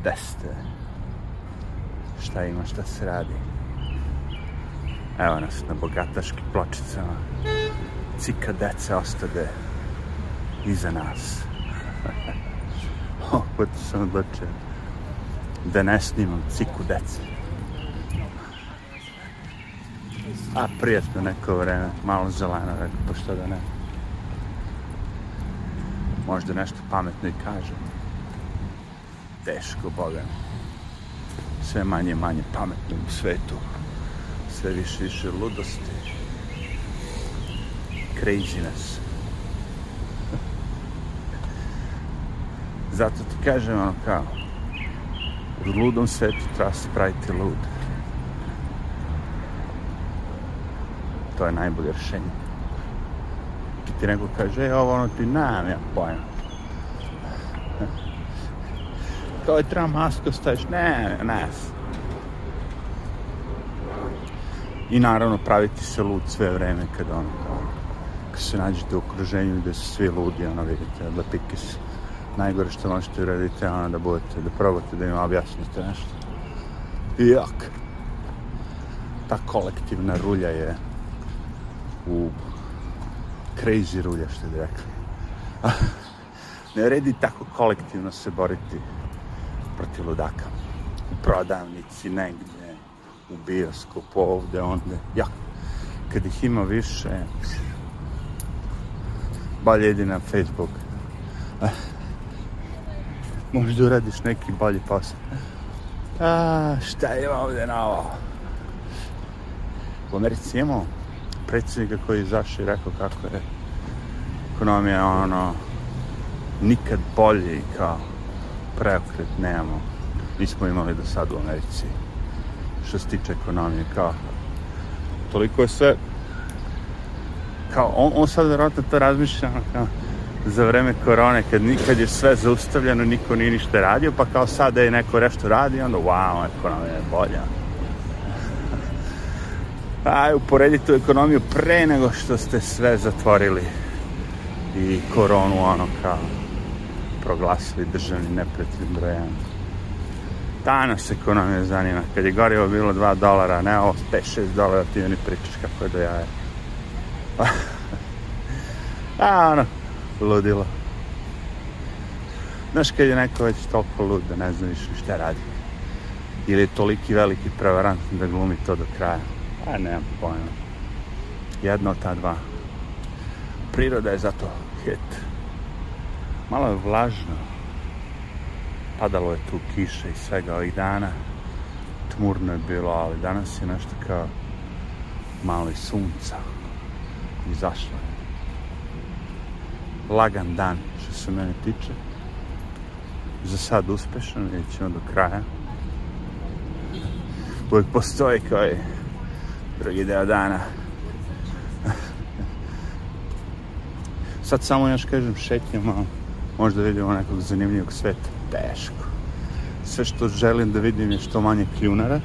Gde ste? Šta ima, šta se radi? Evo nas na bogataškim pločicama. Cika dece ostade iza nas. Opet sam odlučio da ne snimam ciku dece. A prijatno neko vreme, malo zeleno, rekao, pa što da ne. Možda nešto pametno i kažem. Teško, Boga. Sve manje manje pametno u svetu. Sve više više ludosti. Craziness. Zato ti kažem ono kao, u ludom svetu treba se praviti lud. To je najbolje rješenje. Kad ti neko kaže, e, ovo ono ti nam ja pojma. Kao je treba masku staviš, ne, ne. I naravno praviti se lud sve vreme kad ono kad se nađete u okruženju gde su svi ludi, ono vidite, da pikis najgore što možete uraditi je ono da budete, da probate da im objasnite nešto. Jak. Ta kolektivna rulja je u crazy rulja, što bi rekli. ne redi tako kolektivno se boriti protiv ludaka. U prodavnici, negdje, u bioskopu, ovde, onde. Ja, kad ih ima više, bolje idi na Facebook možda uradiš neki bolji posao. A, šta je ovde na ovo? U Americi imamo predsjednika koji je izašao i rekao kako je ekonomija ono nikad bolje i kao preokret nemamo. Nismo imali do sad u Americi što se tiče ekonomije kao toliko je sve kao on, on sad vjerojatno to razmišlja kao za vreme korone, kad nikad je sve zaustavljeno, niko nije ništa radio, pa kao sad je neko nešto radi, onda wow, ekonomija je bolja. Aj, uporedite ekonomiju pre nego što ste sve zatvorili i koronu, ono, kao proglasili državni neprijatelj brojem. Danas ekonomija zanima. Kad je gorivo bilo 2 dolara, ne ovo 5-6 dolara, ti mi pričaš kako je do jaja. A, ono, ludilo. Znaš kad je neko već toliko lud da ne zna više šta radi. Ili je toliki veliki prevarant da glumi to do kraja. A nemam pojma. Jedno od ta dva. Priroda je zato hit. Malo je vlažno. Padalo je tu kiša i svega ovih dana. Tmurno je bilo, ali danas je nešto kao malo i sunca. Izašlo je lagan dan što se mene tiče. Za sad uspešan, vidjet ćemo do kraja. Uvijek postoji kao i drugi deo dana. Sad samo još kažem šetnjamo, možda vidimo nekog zanimljivog sveta. Teško. Sve što želim da vidim je što manje kljunara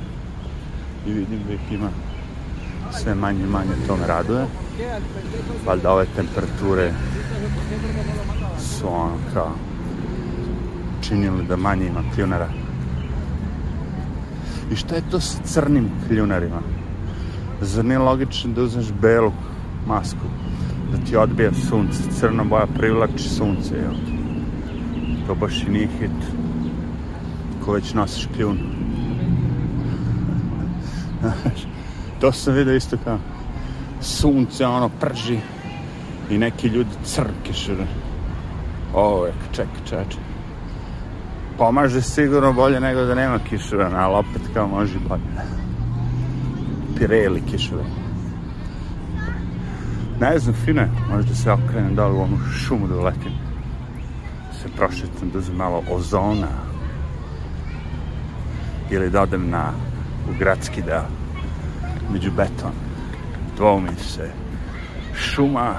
i vidim da ih ima sve manje i manje, to me raduje. Valjda ove temperature su ono kao činili da manje ima kljunara. I šta je to sa crnim kljunarima? Zar nije logično da uzmeš belu masku, da ti odbija sunce, crna boja privlači sunce, jel? To baš i nije hit. Ko već nosiš kljun. to sam vidio isto kao sunce, ono, prži i neki ljudi crke šire. Ovo je, ček, čeče. Pomaže sigurno bolje nego da nema kišovrana, ali opet kao može bolje. Pireli kišovrana. Ne znam, fine, možda se okrenem dole u onu šumu da uletim. Prošetam da uzem malo ozona. Ili da odem na, u gradski deo. Među beton. Dvoumi se. Šuma,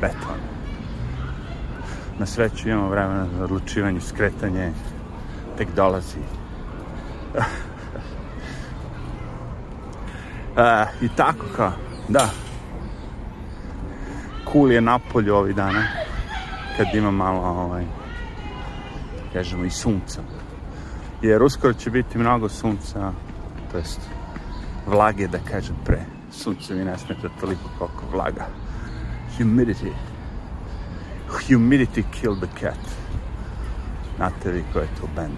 beton na sreću imamo vremena za odlučivanje, skretanje, tek dolazi. e, I tako kao, da. Cool je napolju ovih dana, kad ima malo, ovaj, kažemo, i sunca. jer uskoro će biti mnogo sunca, to jest vlage, da kažem, pre. Sunce mi ne smeta toliko koliko vlaga. Humidity. Humidity killed the cat. Znate vi ko je to band.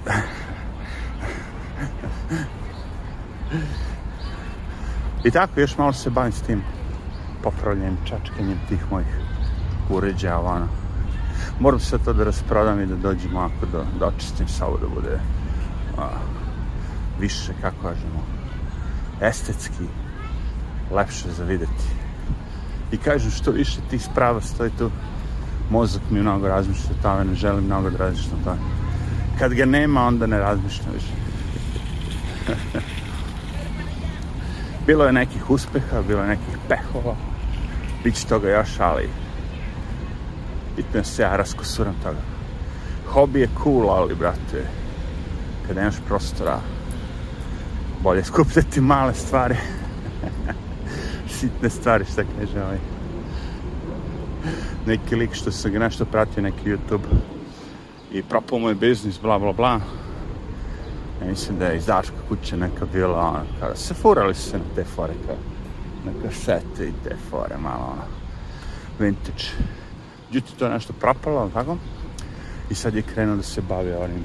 I tako, još malo se bavim s tim popravljanjem, čačkanjem tih mojih uređaja, ono. Moram se to da rasprodam i da dođem ovako da, da očistim sa ovo da bude a, više, kako kažemo, estetski lepše za videti. I kažem, što više tih sprava stoji tu, mozak mi mnogo razmišlja o tome, ne želim mnogo da razmišljam o tome. Kad ga nema, onda ne razmišljam više. bilo je nekih uspeha, bilo je nekih pehova, bit će toga još, ali bitno je se ja raskosuram toga. Hobi je cool, ali, brate, kada nemaš prostora, bolje skupljati male stvari. Sitne stvari, šta kaže ovaj. Neki lik što sam ga nešto pratio, neki YouTube, i propao moj biznis, bla, bla, bla. Ja mislim da je izdačka kuća neka bila, ono, kada se furali se na te fore, kao, na kasete i te fore, malo, ono, vintage. Međutim, to je nešto propalo, tako? I sad je krenuo da se bavi onim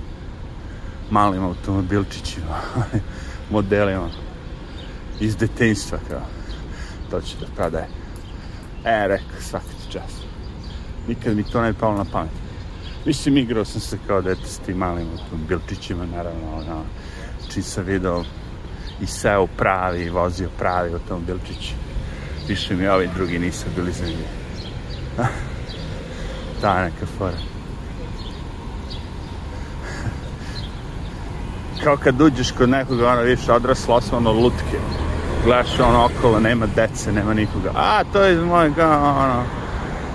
malim automobilčićima, modelima iz detinjstva, kao, to će da prodaje. E, rekao, svaki čas. Nikad mi to ne palo na pamet. Mislim, igrao sam se kao dete s tim malim automobilčićima, naravno, ono, čim sam video i seo pravi, vozio pravi automobilčić. Više mi ovi drugi nisu bili zanimljivi. Ta neka fora. Kao kad uđeš kod nekoga, ono, vidiš odraslo osnovno lutke. Gledaš ono okolo, nema dece, nema nikoga. A, to je iz moje, kao, ono,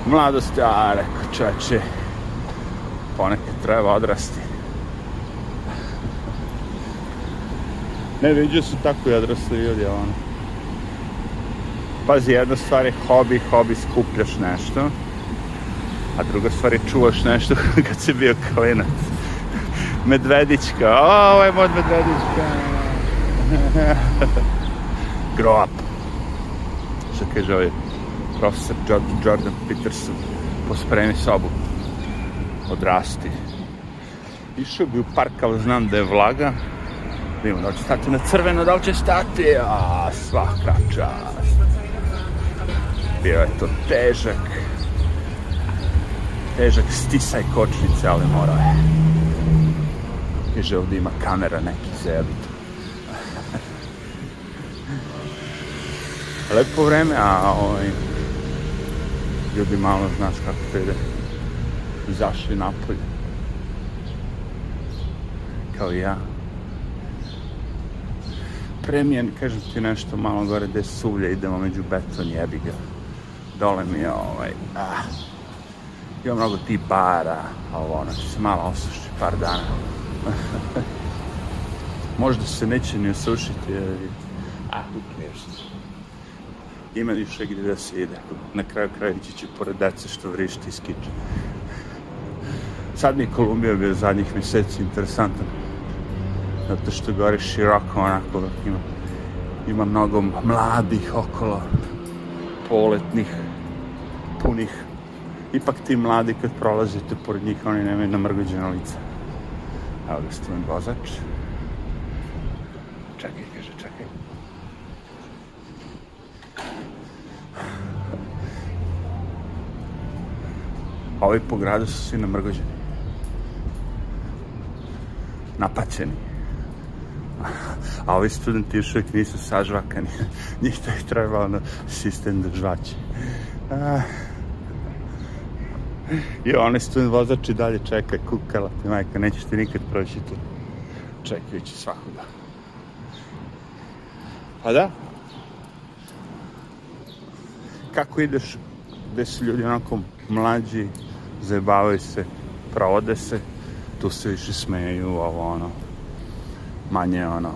mladosti. A, rekao, čoveče, ponekad treba odrasti. Ne, vidio su tako i odrasli ljudi, ono. Pazi, jedna stvar je hobi, hobi skupljaš nešto, a druga stvar je čuvaš nešto kad si bio klinac. Medvedićka, o, ovo je mod Medvedićka. Grow up. Što kaže ovaj profesor Jordan Peterson, pospremi sobu odrasti. Išao bi u park, ali znam da je vlaga. Vidimo da će stati na crveno, da li će stati? A, svaka čast. Bio je to težak. Težak stisaj kočnice, ali morao je. Kaže, ovdje ima kamera neki zebit. Lepo vreme, a ovaj, ljudi malo znaš kako to ide izašli napolje. Kao i ja. Premijen, kažem ti nešto malo gore gde suvlje, idemo među beton, jebi ga. Dole mi je ovaj, ah, ima mnogo ti bara, a ovo ono će se malo osuši par dana. Možda se neće ni osušiti, jer, ah, who cares. Ima više gdje da se ide. Na kraju kraja ići će pored dece što vrišti i skiče. Sad mi je Kolumbija bio zadnjih mjeseci interesantan. Zato što gore široko onako ima, ima mnogo mladih okolo, poletnih, punih. Ipak ti mladi kad prolazite pored njih, oni nemaju namrgođena lica. Evo ga student vozač. Čekaj, kaže, čekaj. Ovi po gradu su svi namrgođeni napaćeni. A ovi studenti još uvijek nisu sažvakani. Njih to je trebalo na sistem držvaći. I onaj student vozač i dalje čeka kukala ti majka, nećeš ti nikad proći tu. Čekajući svakoga. Pa da. Kako ideš gde su ljudi onako mlađi, zajebavaju se, provode se, tu se više smeju, ovo ono, manje ono,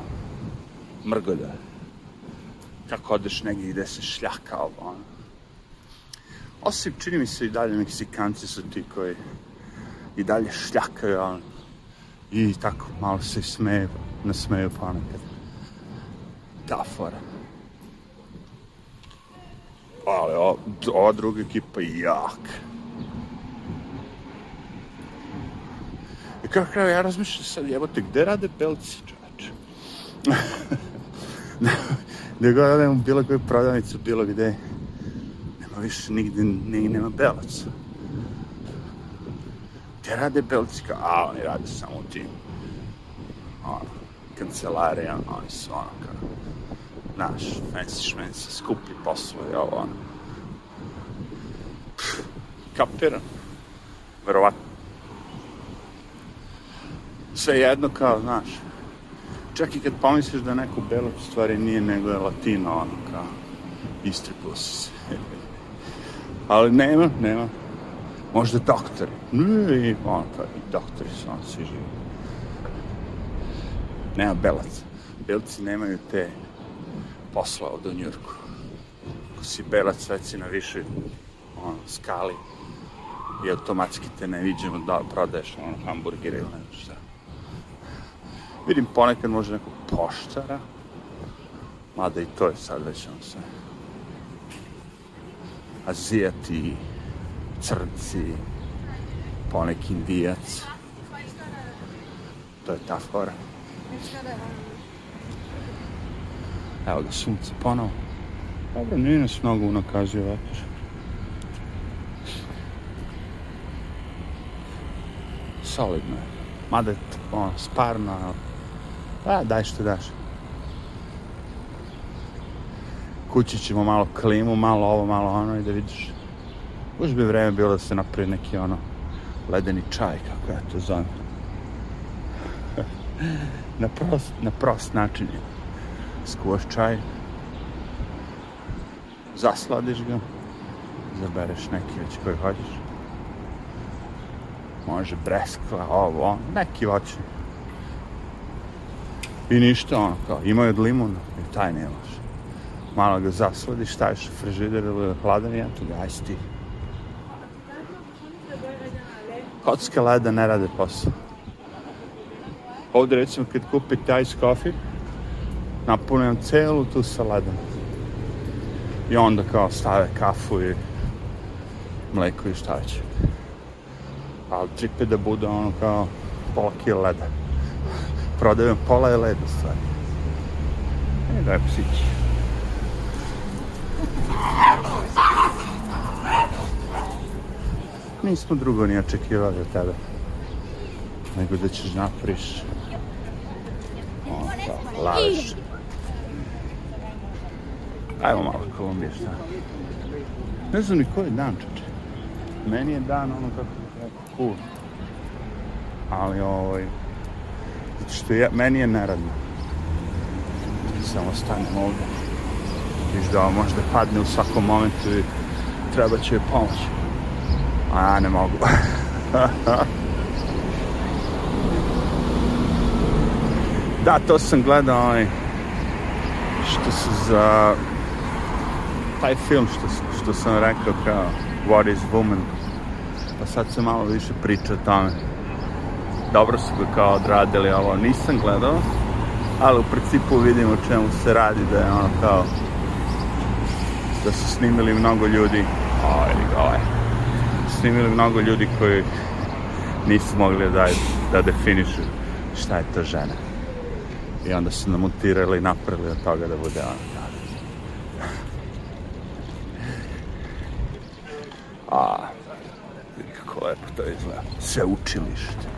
mrgolja. Kako odeš negdje gde se šljaka, ovo ono. Osim, čini mi se i dalje Meksikanci su ti koji i dalje šljakaju, ono, I tako malo se smeju, nasmeju ponekad. Ta fora. Ali o, ova druga ekipa je jak. I kako kraju ja razmišljam sad, jebote, gde rade belci, čoveče? gde god odem u bilo koju prodavnicu, bilo gde, više nigde, ne, nema belaca. Gde rade belci? A, oni rade samo u tim, ono, kancelarijama, oni su ono, kao, znaš, fancy šmenci, skuplji poslovi, ovo, ono. Pff. Verovatno. Sve jedno kao, znaš, čak i kad pomisliš da neko belac u stvari nije, nego je latino, ono, kao, istripao se. Ali nema, nema. Možda doktori. Ne, ono, kao, i doktori su, ono, svi živi. Nema belaca. Belci nemaju te posla ovde u Njurku. Ako si belac, već si na višoj ono, skali i automatski te ne viđemo da prodaješ ono, hamburgere ili ne znam šta. Vidim ponekad možda nekog poštara, mada i to je sad već ono sve. Azijati, crnci, poneki indijac. To je ta fora. Evo ga sunce ponovo. Dobro, nije nas mnogo unakazio vetar. Solidno je. Mada je ono, sparno, ali... Pa, daj što daš. Kući ćemo malo klimu, malo ovo, malo ono i da vidiš. Už bi vreme bilo da se napravi neki ono ledeni čaj, kako ja to zovem. na, prost, na prost način je skuvaš čaj, zasladiš ga, zabereš neki već koji hoćeš. Može breskva, ovo, neki voćni. I ništa, ono, kao, imaju od limuna, i taj nemaš. Malo ga zasladiš, staviš u frižider ili hladan i eto ga, aj ti. Kocka leda ne rade posao. Ovde recimo kad kupite ice coffee, napunem celu tu sa ledom. I onda kao stave kafu i mleko i šta će. Ali tripe da bude ono kao pola kila leda. Prodajem pola je leda stvari. E, daj psići. Nismo drugo ni očekivali od tebe. Nego da ćeš napriš. Ono kao, lažeš. Ajmo malo Kolumbije, šta? Ne znam ni koji je dan, čoče. Meni je dan ono kako kako cool. Ali ovaj... Zato što ja, meni je neradno. Samo stanem ovde. Viš da možda padne u svakom momentu i treba će joj pomoć. A ja ne mogu. da, to sam gledao ovaj, što se za taj film što, što sam rekao kao What is Woman pa sad se malo više priča o tome dobro su ga kao odradili ovo nisam gledao ali u principu vidim o čemu se radi da je ono kao da su snimili mnogo ljudi oj, snimili mnogo ljudi koji nisu mogli da, da definišu šta je to žena i onda su namontirali i napravili od toga da bude ono A, kako lepo to izgleda. Sve učilište.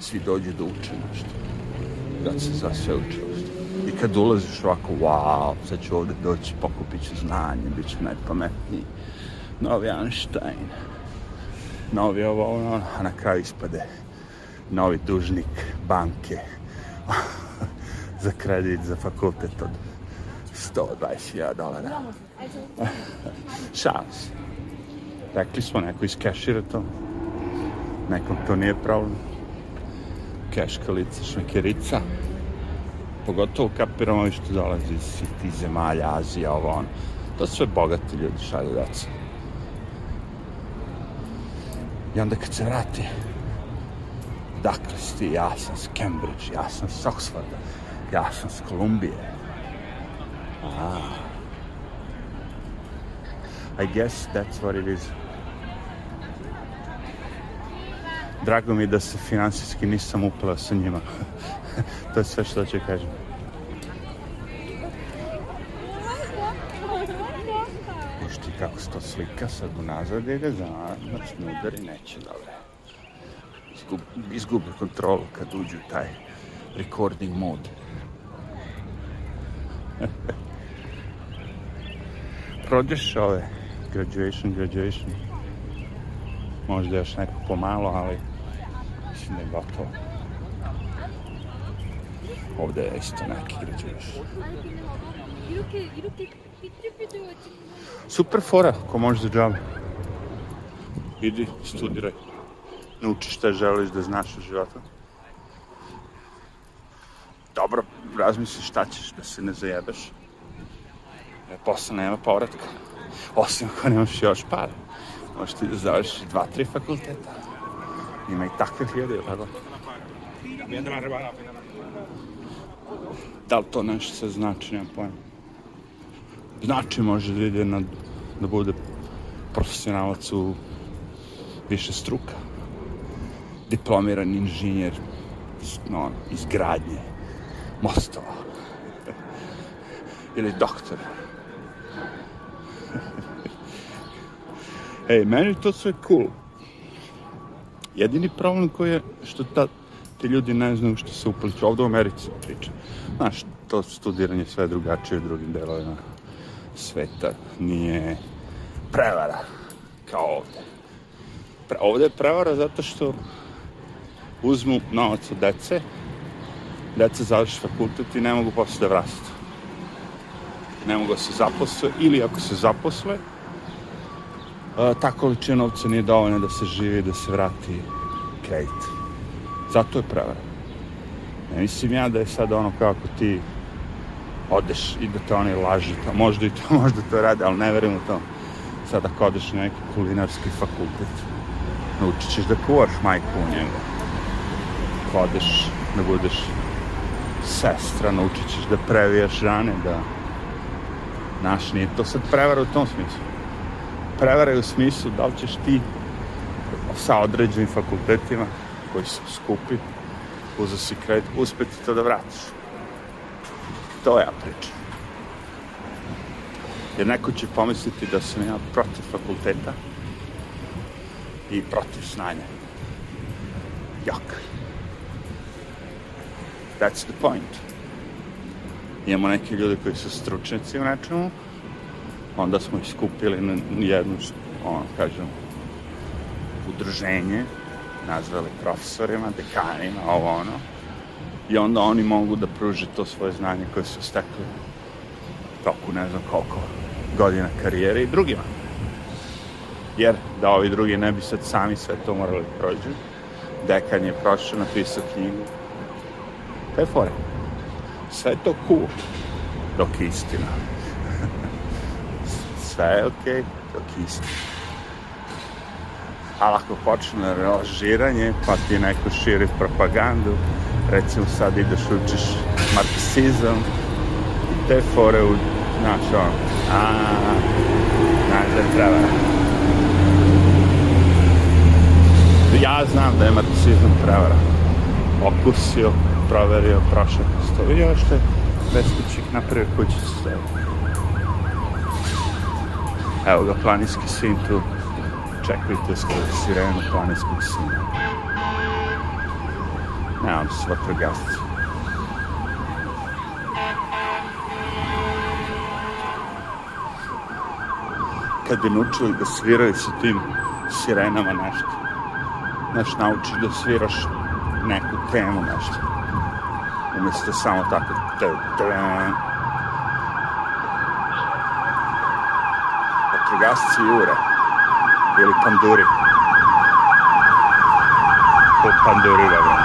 Svi dođu da uče nešto. Kad se za sve učilište. Kad ulaziš ovako, wow, sad ću ovde doći, pokupit ću znanje, bit ću najpametniji. Novi Einstein. Novi ovo, ono, a na kraju ispade novi dužnik banke za kredit za fakultet od 120.000 dolara. Šans. Rekli smo, neko iskešira to. Nekom to nije problem. Keška lica, šmekerica. Pogotovo kapiramo ovi što dolazi iz svih zemalja, Azija, ovo ono. To sve bogati ljudi šalju deca. I onda kad se vrati, Dakle si ti, ja sam s Cambridge, ja sam s Oxforda, ja sam s Kolumbije. Ah. I guess that's what it is. Drago mi da se finansijski nisam uplao sa njima. To je sve što ću kažem. Viš ti kako se to slika sad unazad ide, za noćni udar i neće dobro. Izgub, izgubi kontrolu kad uđu taj recording mod. Prođeš ove graduation, graduation. Možda još neko pomalo, ali mislim da je gotovo ovde ekstra neki građeviš. Super fora, ko može za džabe. Idi, studiraj. Nauči šta želiš da znaš u životu. Dobro, razmisli šta ćeš, da se ne zajebaš. E, posle nema povratka. Osim ako nemaš još para. Možeš ti da završiš dva, tri fakulteta. Ima i takvih ljudi, tako? Jedna, dva, Da li to nešto se znači, nemam pojma. Znači može da ide na, da bude profesionalac u više struka. Diplomirani inženjer no, izgradnje mostova. Ili doktor. Ej, meni to sve cool. Jedini problem koji je što ta, ti ljudi ne znaju što se upliču. Ovde u Americi se priča. Znaš, to studiranje sve je drugačije u drugim delovima sveta. Nije prevara kao ovde. Pre, ovde je prevara zato što uzmu novac od dece, deca završi fakultet i ne mogu posle da vrasti. Ne mogu da se zaposle ili ako se zaposle, ta količina novca nije dovoljna da se živi, da se vrati kredit. Zato je prevara. Ne mislim ja da je sad ono kako ti odeš i da te oni lažu, to možda i to, možda to rade, ali ne verujem u to. Sad ako odeš na neki kulinarski fakultet, naučit ćeš da kuvaš majku u njemu. Ako odeš da budeš sestra, naučit ćeš da previjaš rane, da Znaš, nije to sad prevara u tom smislu. Prevara je u smislu da li ćeš ti sa određenim fakultetima koji su skupi, uzeo si kredit, uspeti to da vratiš. To ja pričam. Jer neko će pomisliti da sam ja protiv fakulteta i protiv znanja. Jak. That's the point. Imamo neke ljude koji su stručnjaci u nečemu, onda smo ih skupili na jednu, ono, kažem, udruženje, nazvali profesorima, dekanima, ovo ono, i onda oni mogu da pruže to svoje znanje koje su stekli toku ne znam koliko godina karijere i drugima. Jer da ovi drugi ne bi sad sami sve to morali prođu, dekan je prošao, napisao knjigu. To je fora. Sve to cool, dok je istina. sve je okej, okay, dok je istina. Ali ako počne lažiranje, pa ti neko širi propagandu, recimo sad ideš učiš marksizam te fore u, znaš on, a, znaš da prevara. Ja znam da je marksizam prevara. Okusio, proverio, prošao kroz to. Vidio što je beskućik napravio kućicu. Evo ga, planinski sin tu. Čekajte sirenu planinskog sina. Nemam se vatrogasci. Kad bi naučili da sviraju sa tim sirenama nešto. Znaš, naučiš da sviraš neku temu nešto. Umjesto samo tako te, te, vatrogasci jure ili panduri. Po panduri, dobro.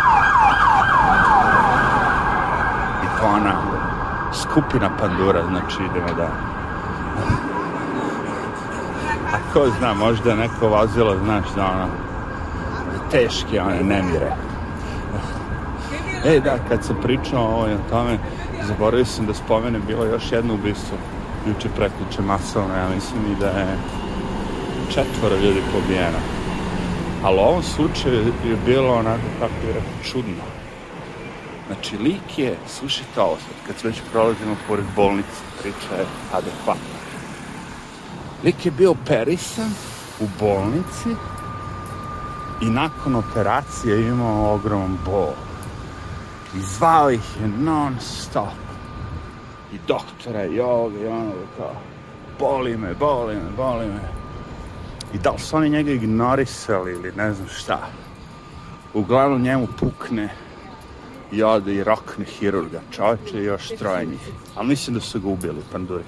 I to ona skupina pandura, znači idemo da... A ko zna, možda neko vozilo, znaš, da ono, teške one nemire. E, da, kad sam pričao o o tome, zaboravio sam da spomenem, bilo još jedno ubistvo, juče prekliče masovno, ja mislim i da je četvoro ljudi pobijeno. Ali u ovom slučaju je bilo onako, kako je rekao, čudno. Znači, lik je, slušajte ovo sad, kad već prolazimo pored bolnice, priča je adekvatna. Lik je bio operisan u bolnici i nakon operacije imao ogroman bol. I zvao ih je non stop. I doktora i ovoga i onoga kao, boli me, boli me, boli me. I da li su oni njega ignorisali ili ne znam šta. Uglavnom njemu pukne i ode i rokne hirurga čovječe i još troje. Ali mislim da su ga ubili panduri.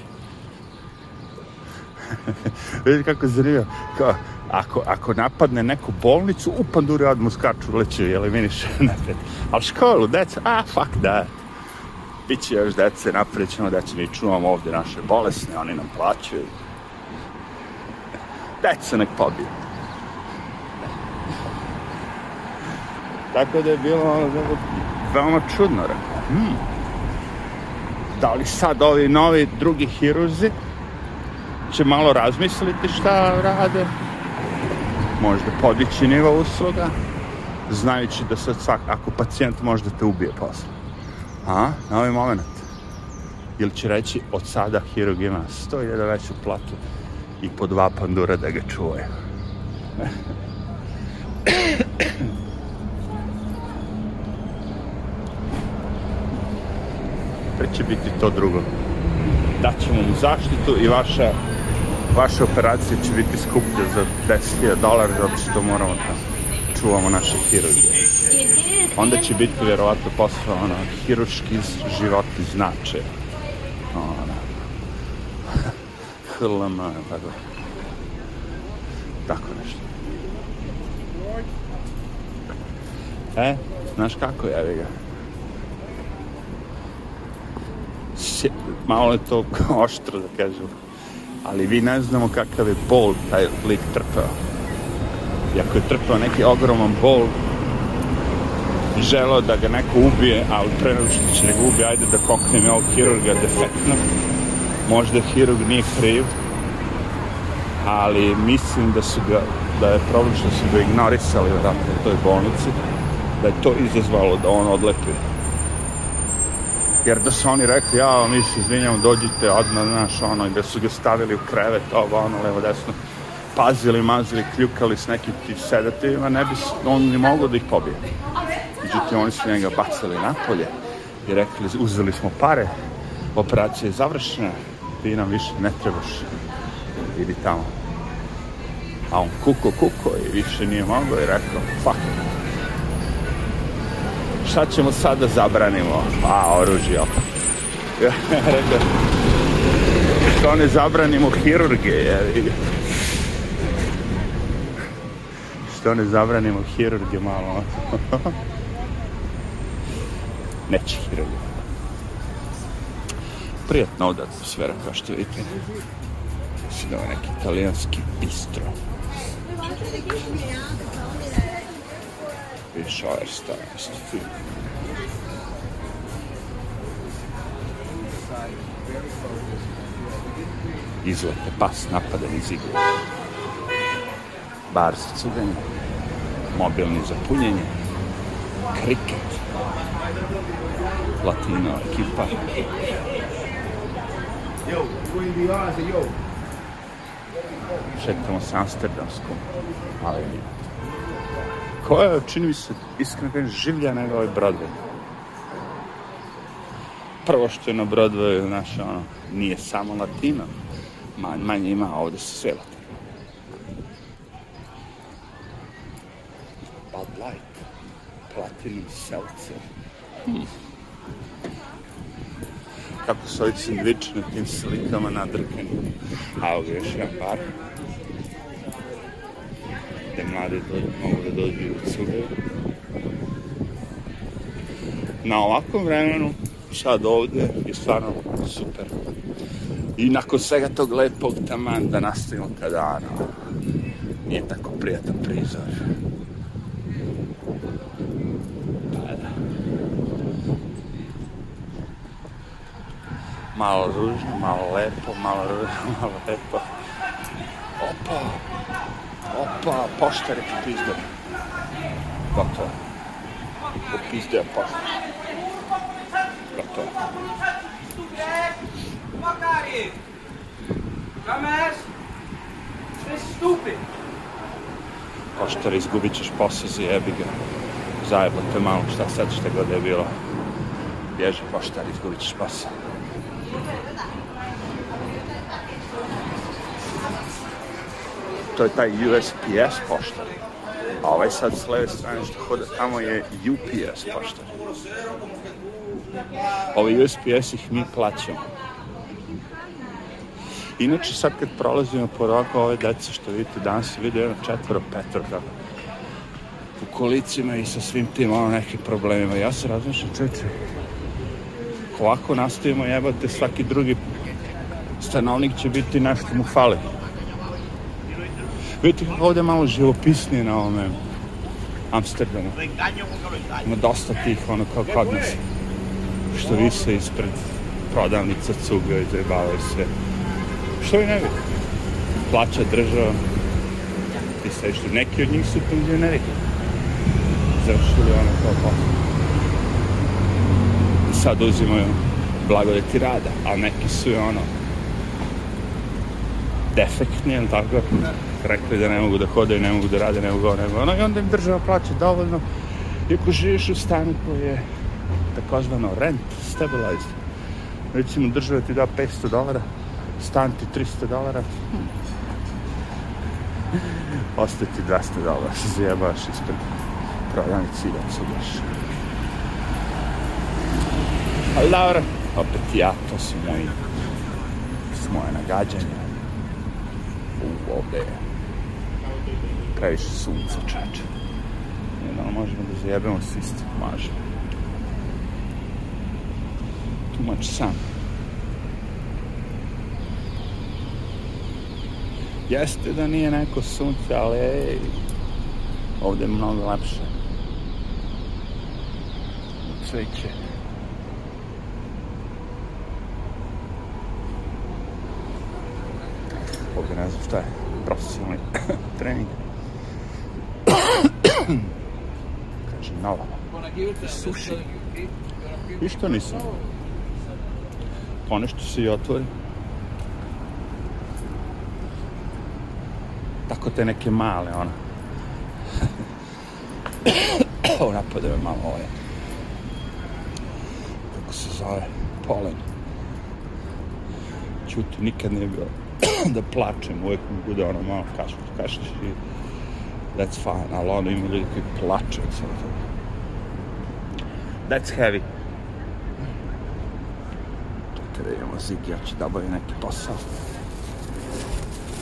Vidite kako je zanimljivo. Kao, ako, ako napadne neku bolnicu, u panduri odmah skaču, leće i eliminiše napred. Ali školu, deca, a, fuck that. Biće još dece, napred ćemo deca, mi čuvamo ovde naše bolesne, oni nam plaćaju. Deca nek pobiju. Tako da je bilo ono, veoma čudno, rekao. Hmm. Da li sad ovi novi drugi hirurzi će malo razmisliti šta rade? Možda podići nivo usluga, znajući da sad svak, ako pacijent može da te ubije posle. A, na ovaj moment. Ili će reći, od sada hirurg ima 100.000 veću platu i po dva pandura da ga čuvaju. Pre će biti to drugo. Daćemo mu zaštitu i vaša, vaša operacija će biti skuplja za 10.000 dolara zato što moramo da čuvamo naše hirurge. Onda će biti vjerovatno posle ono, hiruški životi znače. Ono, HLM, tako. Tako nešto. E, znaš kako je, ga? Malo je to oštro, da kažem. Ali vi ne znamo kakav je bol taj lik trpeo. I ako je trpeo neki ogroman bol, želeo da ga neko ubije, ali pre nego što će ga ubije, ajde da koknem ovog hirurga defektno. Možda hirurg nije kriv, ali mislim da su ga, da je problem što su ga ignorisali vratno u toj bolnici, da je to izazvalo da on odlepi. Jer da su oni rekli, ja, mi se izvinjamo, dođite odmah, znaš, ono, i da su ga stavili u krevet, ovo, ono, levo, desno, pazili, mazili, kljukali s nekim ti sedativima, ne bi on ni mogao da ih pobije. Međutim, oni su njega bacili napolje i rekli, uzeli smo pare, operacija je završena, ti nam više ne trebaš, idi tamo. A on kuko, kuko i više nije mogao i rekao, fuck. Šta ćemo sad da zabranimo? A, oružje opet. Rekao, što ne zabranimo hirurge, jevi. Što ne zabranimo hirurge malo. Neće hirurge. Prijatna atmosfera, kao što vidite. Mislim da neki italijanski bistro. Ovaj stan, isto film. Izlete, pas, napadan iz igla. Bar za cuganje. Mobilni za punjenje. Kriket. Latino ekipa. Šetamo se Amsterdamskom, ali koja je, čini mi se, iskreno kažem, življa nego ovaj Broadway. Prvo što je na Broadwayu, znaš, ono, nije samo latino, manje, manje ima, a ovde su sve latino. Bud Light, Platinum Seltzer. Hmm. Kako su ovi sandviči na tim slikama nadrkani. A ovdje još jedan par. Gde mlade do, mogu da dođu u cugaju. Na ovakvom vremenu, sad ovde, je stvarno super. I nakon svega tog lepog taman da nastavimo kada ano, nije tako prijatan prizor. Malo ružno, malo lepo, malo ružno, malo lepo. Opa, opa, poštari popizde. Gotovo. Popizde poštari. Gotovo. Fuck Dumbass! This is stupid! Poštar, izgubit ćeš posao za jebi ga. Zajeblo te malo, šta sad šta god je bilo. Bježi poštar, izgubit ćeš posao. To je taj USPS poštar. A ovaj sad s leve strane što hoda tamo je UPS poštar. Ovi USPS ih mi plaćamo. Inače sad kad prolazimo po roka ove dece što vidite danas se vidi jedno četvoro, petoro kako u kolicima i sa svim tim ono nekim problemima. Ja se razmišljam, čeče, ako ovako nastavimo jebate svaki drugi stanovnik će biti nešto mu fali. Vidite kako ovde malo živopisnije na ovome Amsterdamu. Ima dosta tih ono kao kod nas što vise ispred prodavnica cuga i zajebavaju se. Što i ne vidi? Plaća država. Ti sve što neki od njih su penzioneri. Završili ono kao posao. Sad uzimaju blagodeti rada, a neki su i ono defektni, jel tako? Rekli da ne mogu da hode, ne mogu da rade, ne mogu ovo, ne mogu ono. I onda im država plaća dovoljno. I ako živiš u stanu koji je takozvano rent stabilized, recimo država ti da 500 dolara, stan ti 300 dolara, ostaje ti 200 dolara, se zajebaš ispred prodavnici i da se udeš. Ali dobro, opet ja, to su moji, su moje nagađanja. U, ovde je previše sunca, čače. I da možemo da zajebemo sistem? Možemo. Much sun. Jeste da nije neko sunce, ali ej, ovde je mnogo lepše. Cveće. Ovde ne znam šta je, profesionalni trening. Nova. Suši. I što nisam? Ponešto se i otvori. Tako te neke male, ono. Ovo napade me malo ovaj. Kako se zove? Polen. Čuti, nikad nije bilo da plačem, uvijek mi bude ono malo kašliš, kašliš i that's fine, ali ono ima ljudi koji plače od svega toga. That's heavy. Čekaj da idemo Zigi, ja ću da obavim neki posao.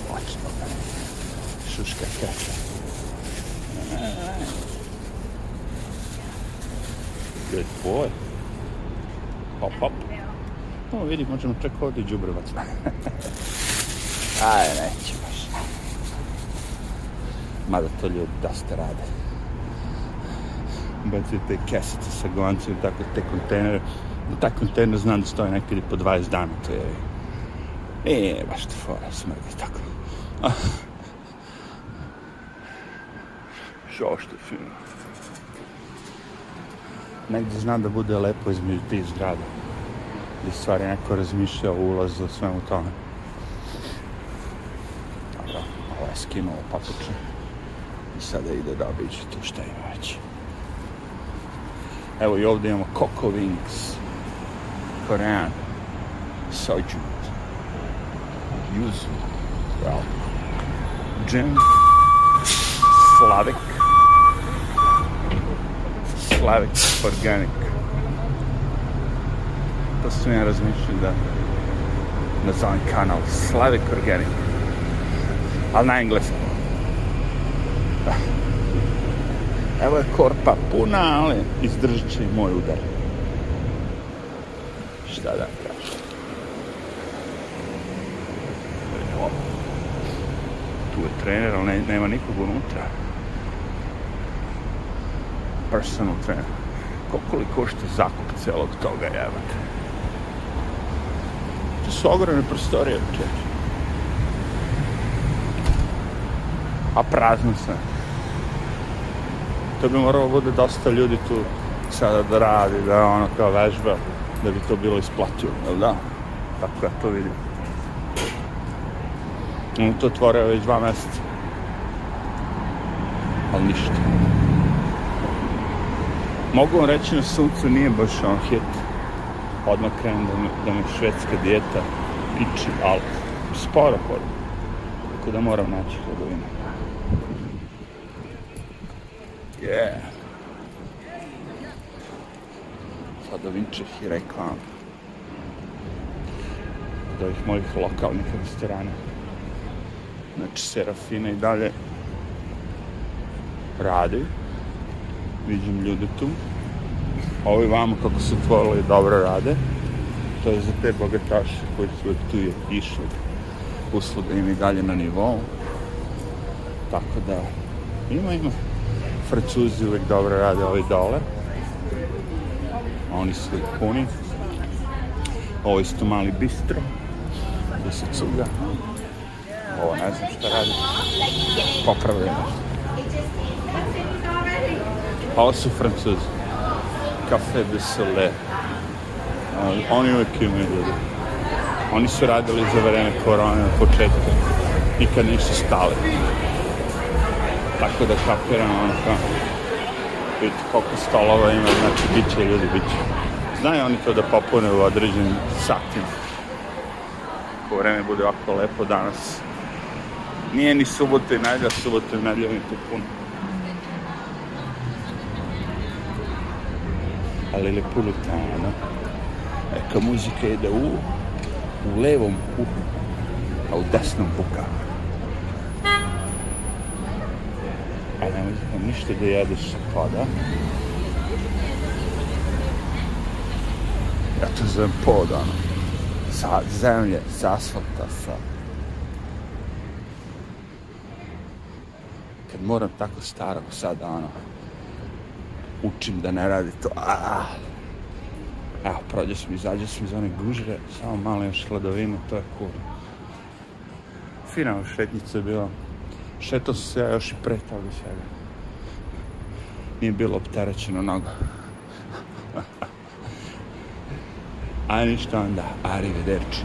Da šuška keša. Good boy. Hop, hop. O, vidi, možemo čak ovdje i džubrovac. Aj, neće baš. Mada to ljudi dosta rade. Bacite te kesice sa glancem, tako te kontejnere. Da taj kontejner znam da stoji nekada po 20 dana, to je... Nije baš to fora, smrdi tako. Što što je fino. Negdje znam da bude lepo između tih zgrada. Gdje stvari neko razmišlja o ulazu, o svemu tome. Dobro, ovo je skinuo papuče. I sada ide da obiđe tu šta ima već. Evo i ovdje imamo Coco Wings. Korean. Soju. Yuzu. Well. Jim. Slavic. Slavic Organic. To sam ja razmišljao da nazovem kanal Slavic Organic. Ali na engleskom. Evo je korpa puna, ali izdržat će i moj udar. Šta da kažem. Evo. Tu je trener, ali ne, nema nikog unutra. Personal trainer. Koliko li košta zakup celog toga, jebate? To su ogromne prostorije, čeče. A prazno sve. To bi moralo bude dosta ljudi tu sada da radi, da ono kao vežba, da bi to bilo isplativo, jel da? Tako ja to vidim. On to otvorio već dva meseca. Ali ništa. Mogu vam reći na suncu nije baš on hit. Odmah krenem da me, da me švedska dijeta piči, ali sporo hodim. Tako da moram naći hladovinu. Yeah. Sladovinčeh i reklam. Od ovih mojih lokalnih restorana. Znači, Serafina i dalje radi. Vidim ljude tu. Ovi vamo kako su otvorili dobro rade. To je za te bogataše koji su tu je išli. Usluga im i dalje na nivou. Tako da ima, ima. Francuzi uvijek dobro rade ovi dole. Oni su puni. Ovo je isto mali bistro. Gdje se cuga. Ovo ne znam šta radi. Popravljaju nešto. A ovo su francuzi. Café de Soleil. Oni uvijek imaju ljudi. Oni su radili za vreme korone na početku. Nikad nisu stali. Tako da kapiram ono kao vidite koliko stolova ima, znači bit će ljudi, bit će. Znaju oni to da popune u određenim satima. Ako vreme bude ovako lepo danas. Nije ni subota i nedelja, subota i nedelja mi tu puno. ali Napolitano. Ecco, musica ide u, u levom uhu, a u desnom bukavu. A ne možemo ništa da jedeš sa poda. Ja to zovem pod, ono. Sa zemlje, sa asfalta, sa... Kad moram tako staro sada, ono, učim da ne radi to. Ah. Evo, prođe sam, izađe sam iz one gužve, samo malo još hladovine, to je cool. Fina šetnica je bila. Šetao sam se ja još i pre toga svega. Nije bilo opterećeno mnogo. A ništa onda, arrivederci.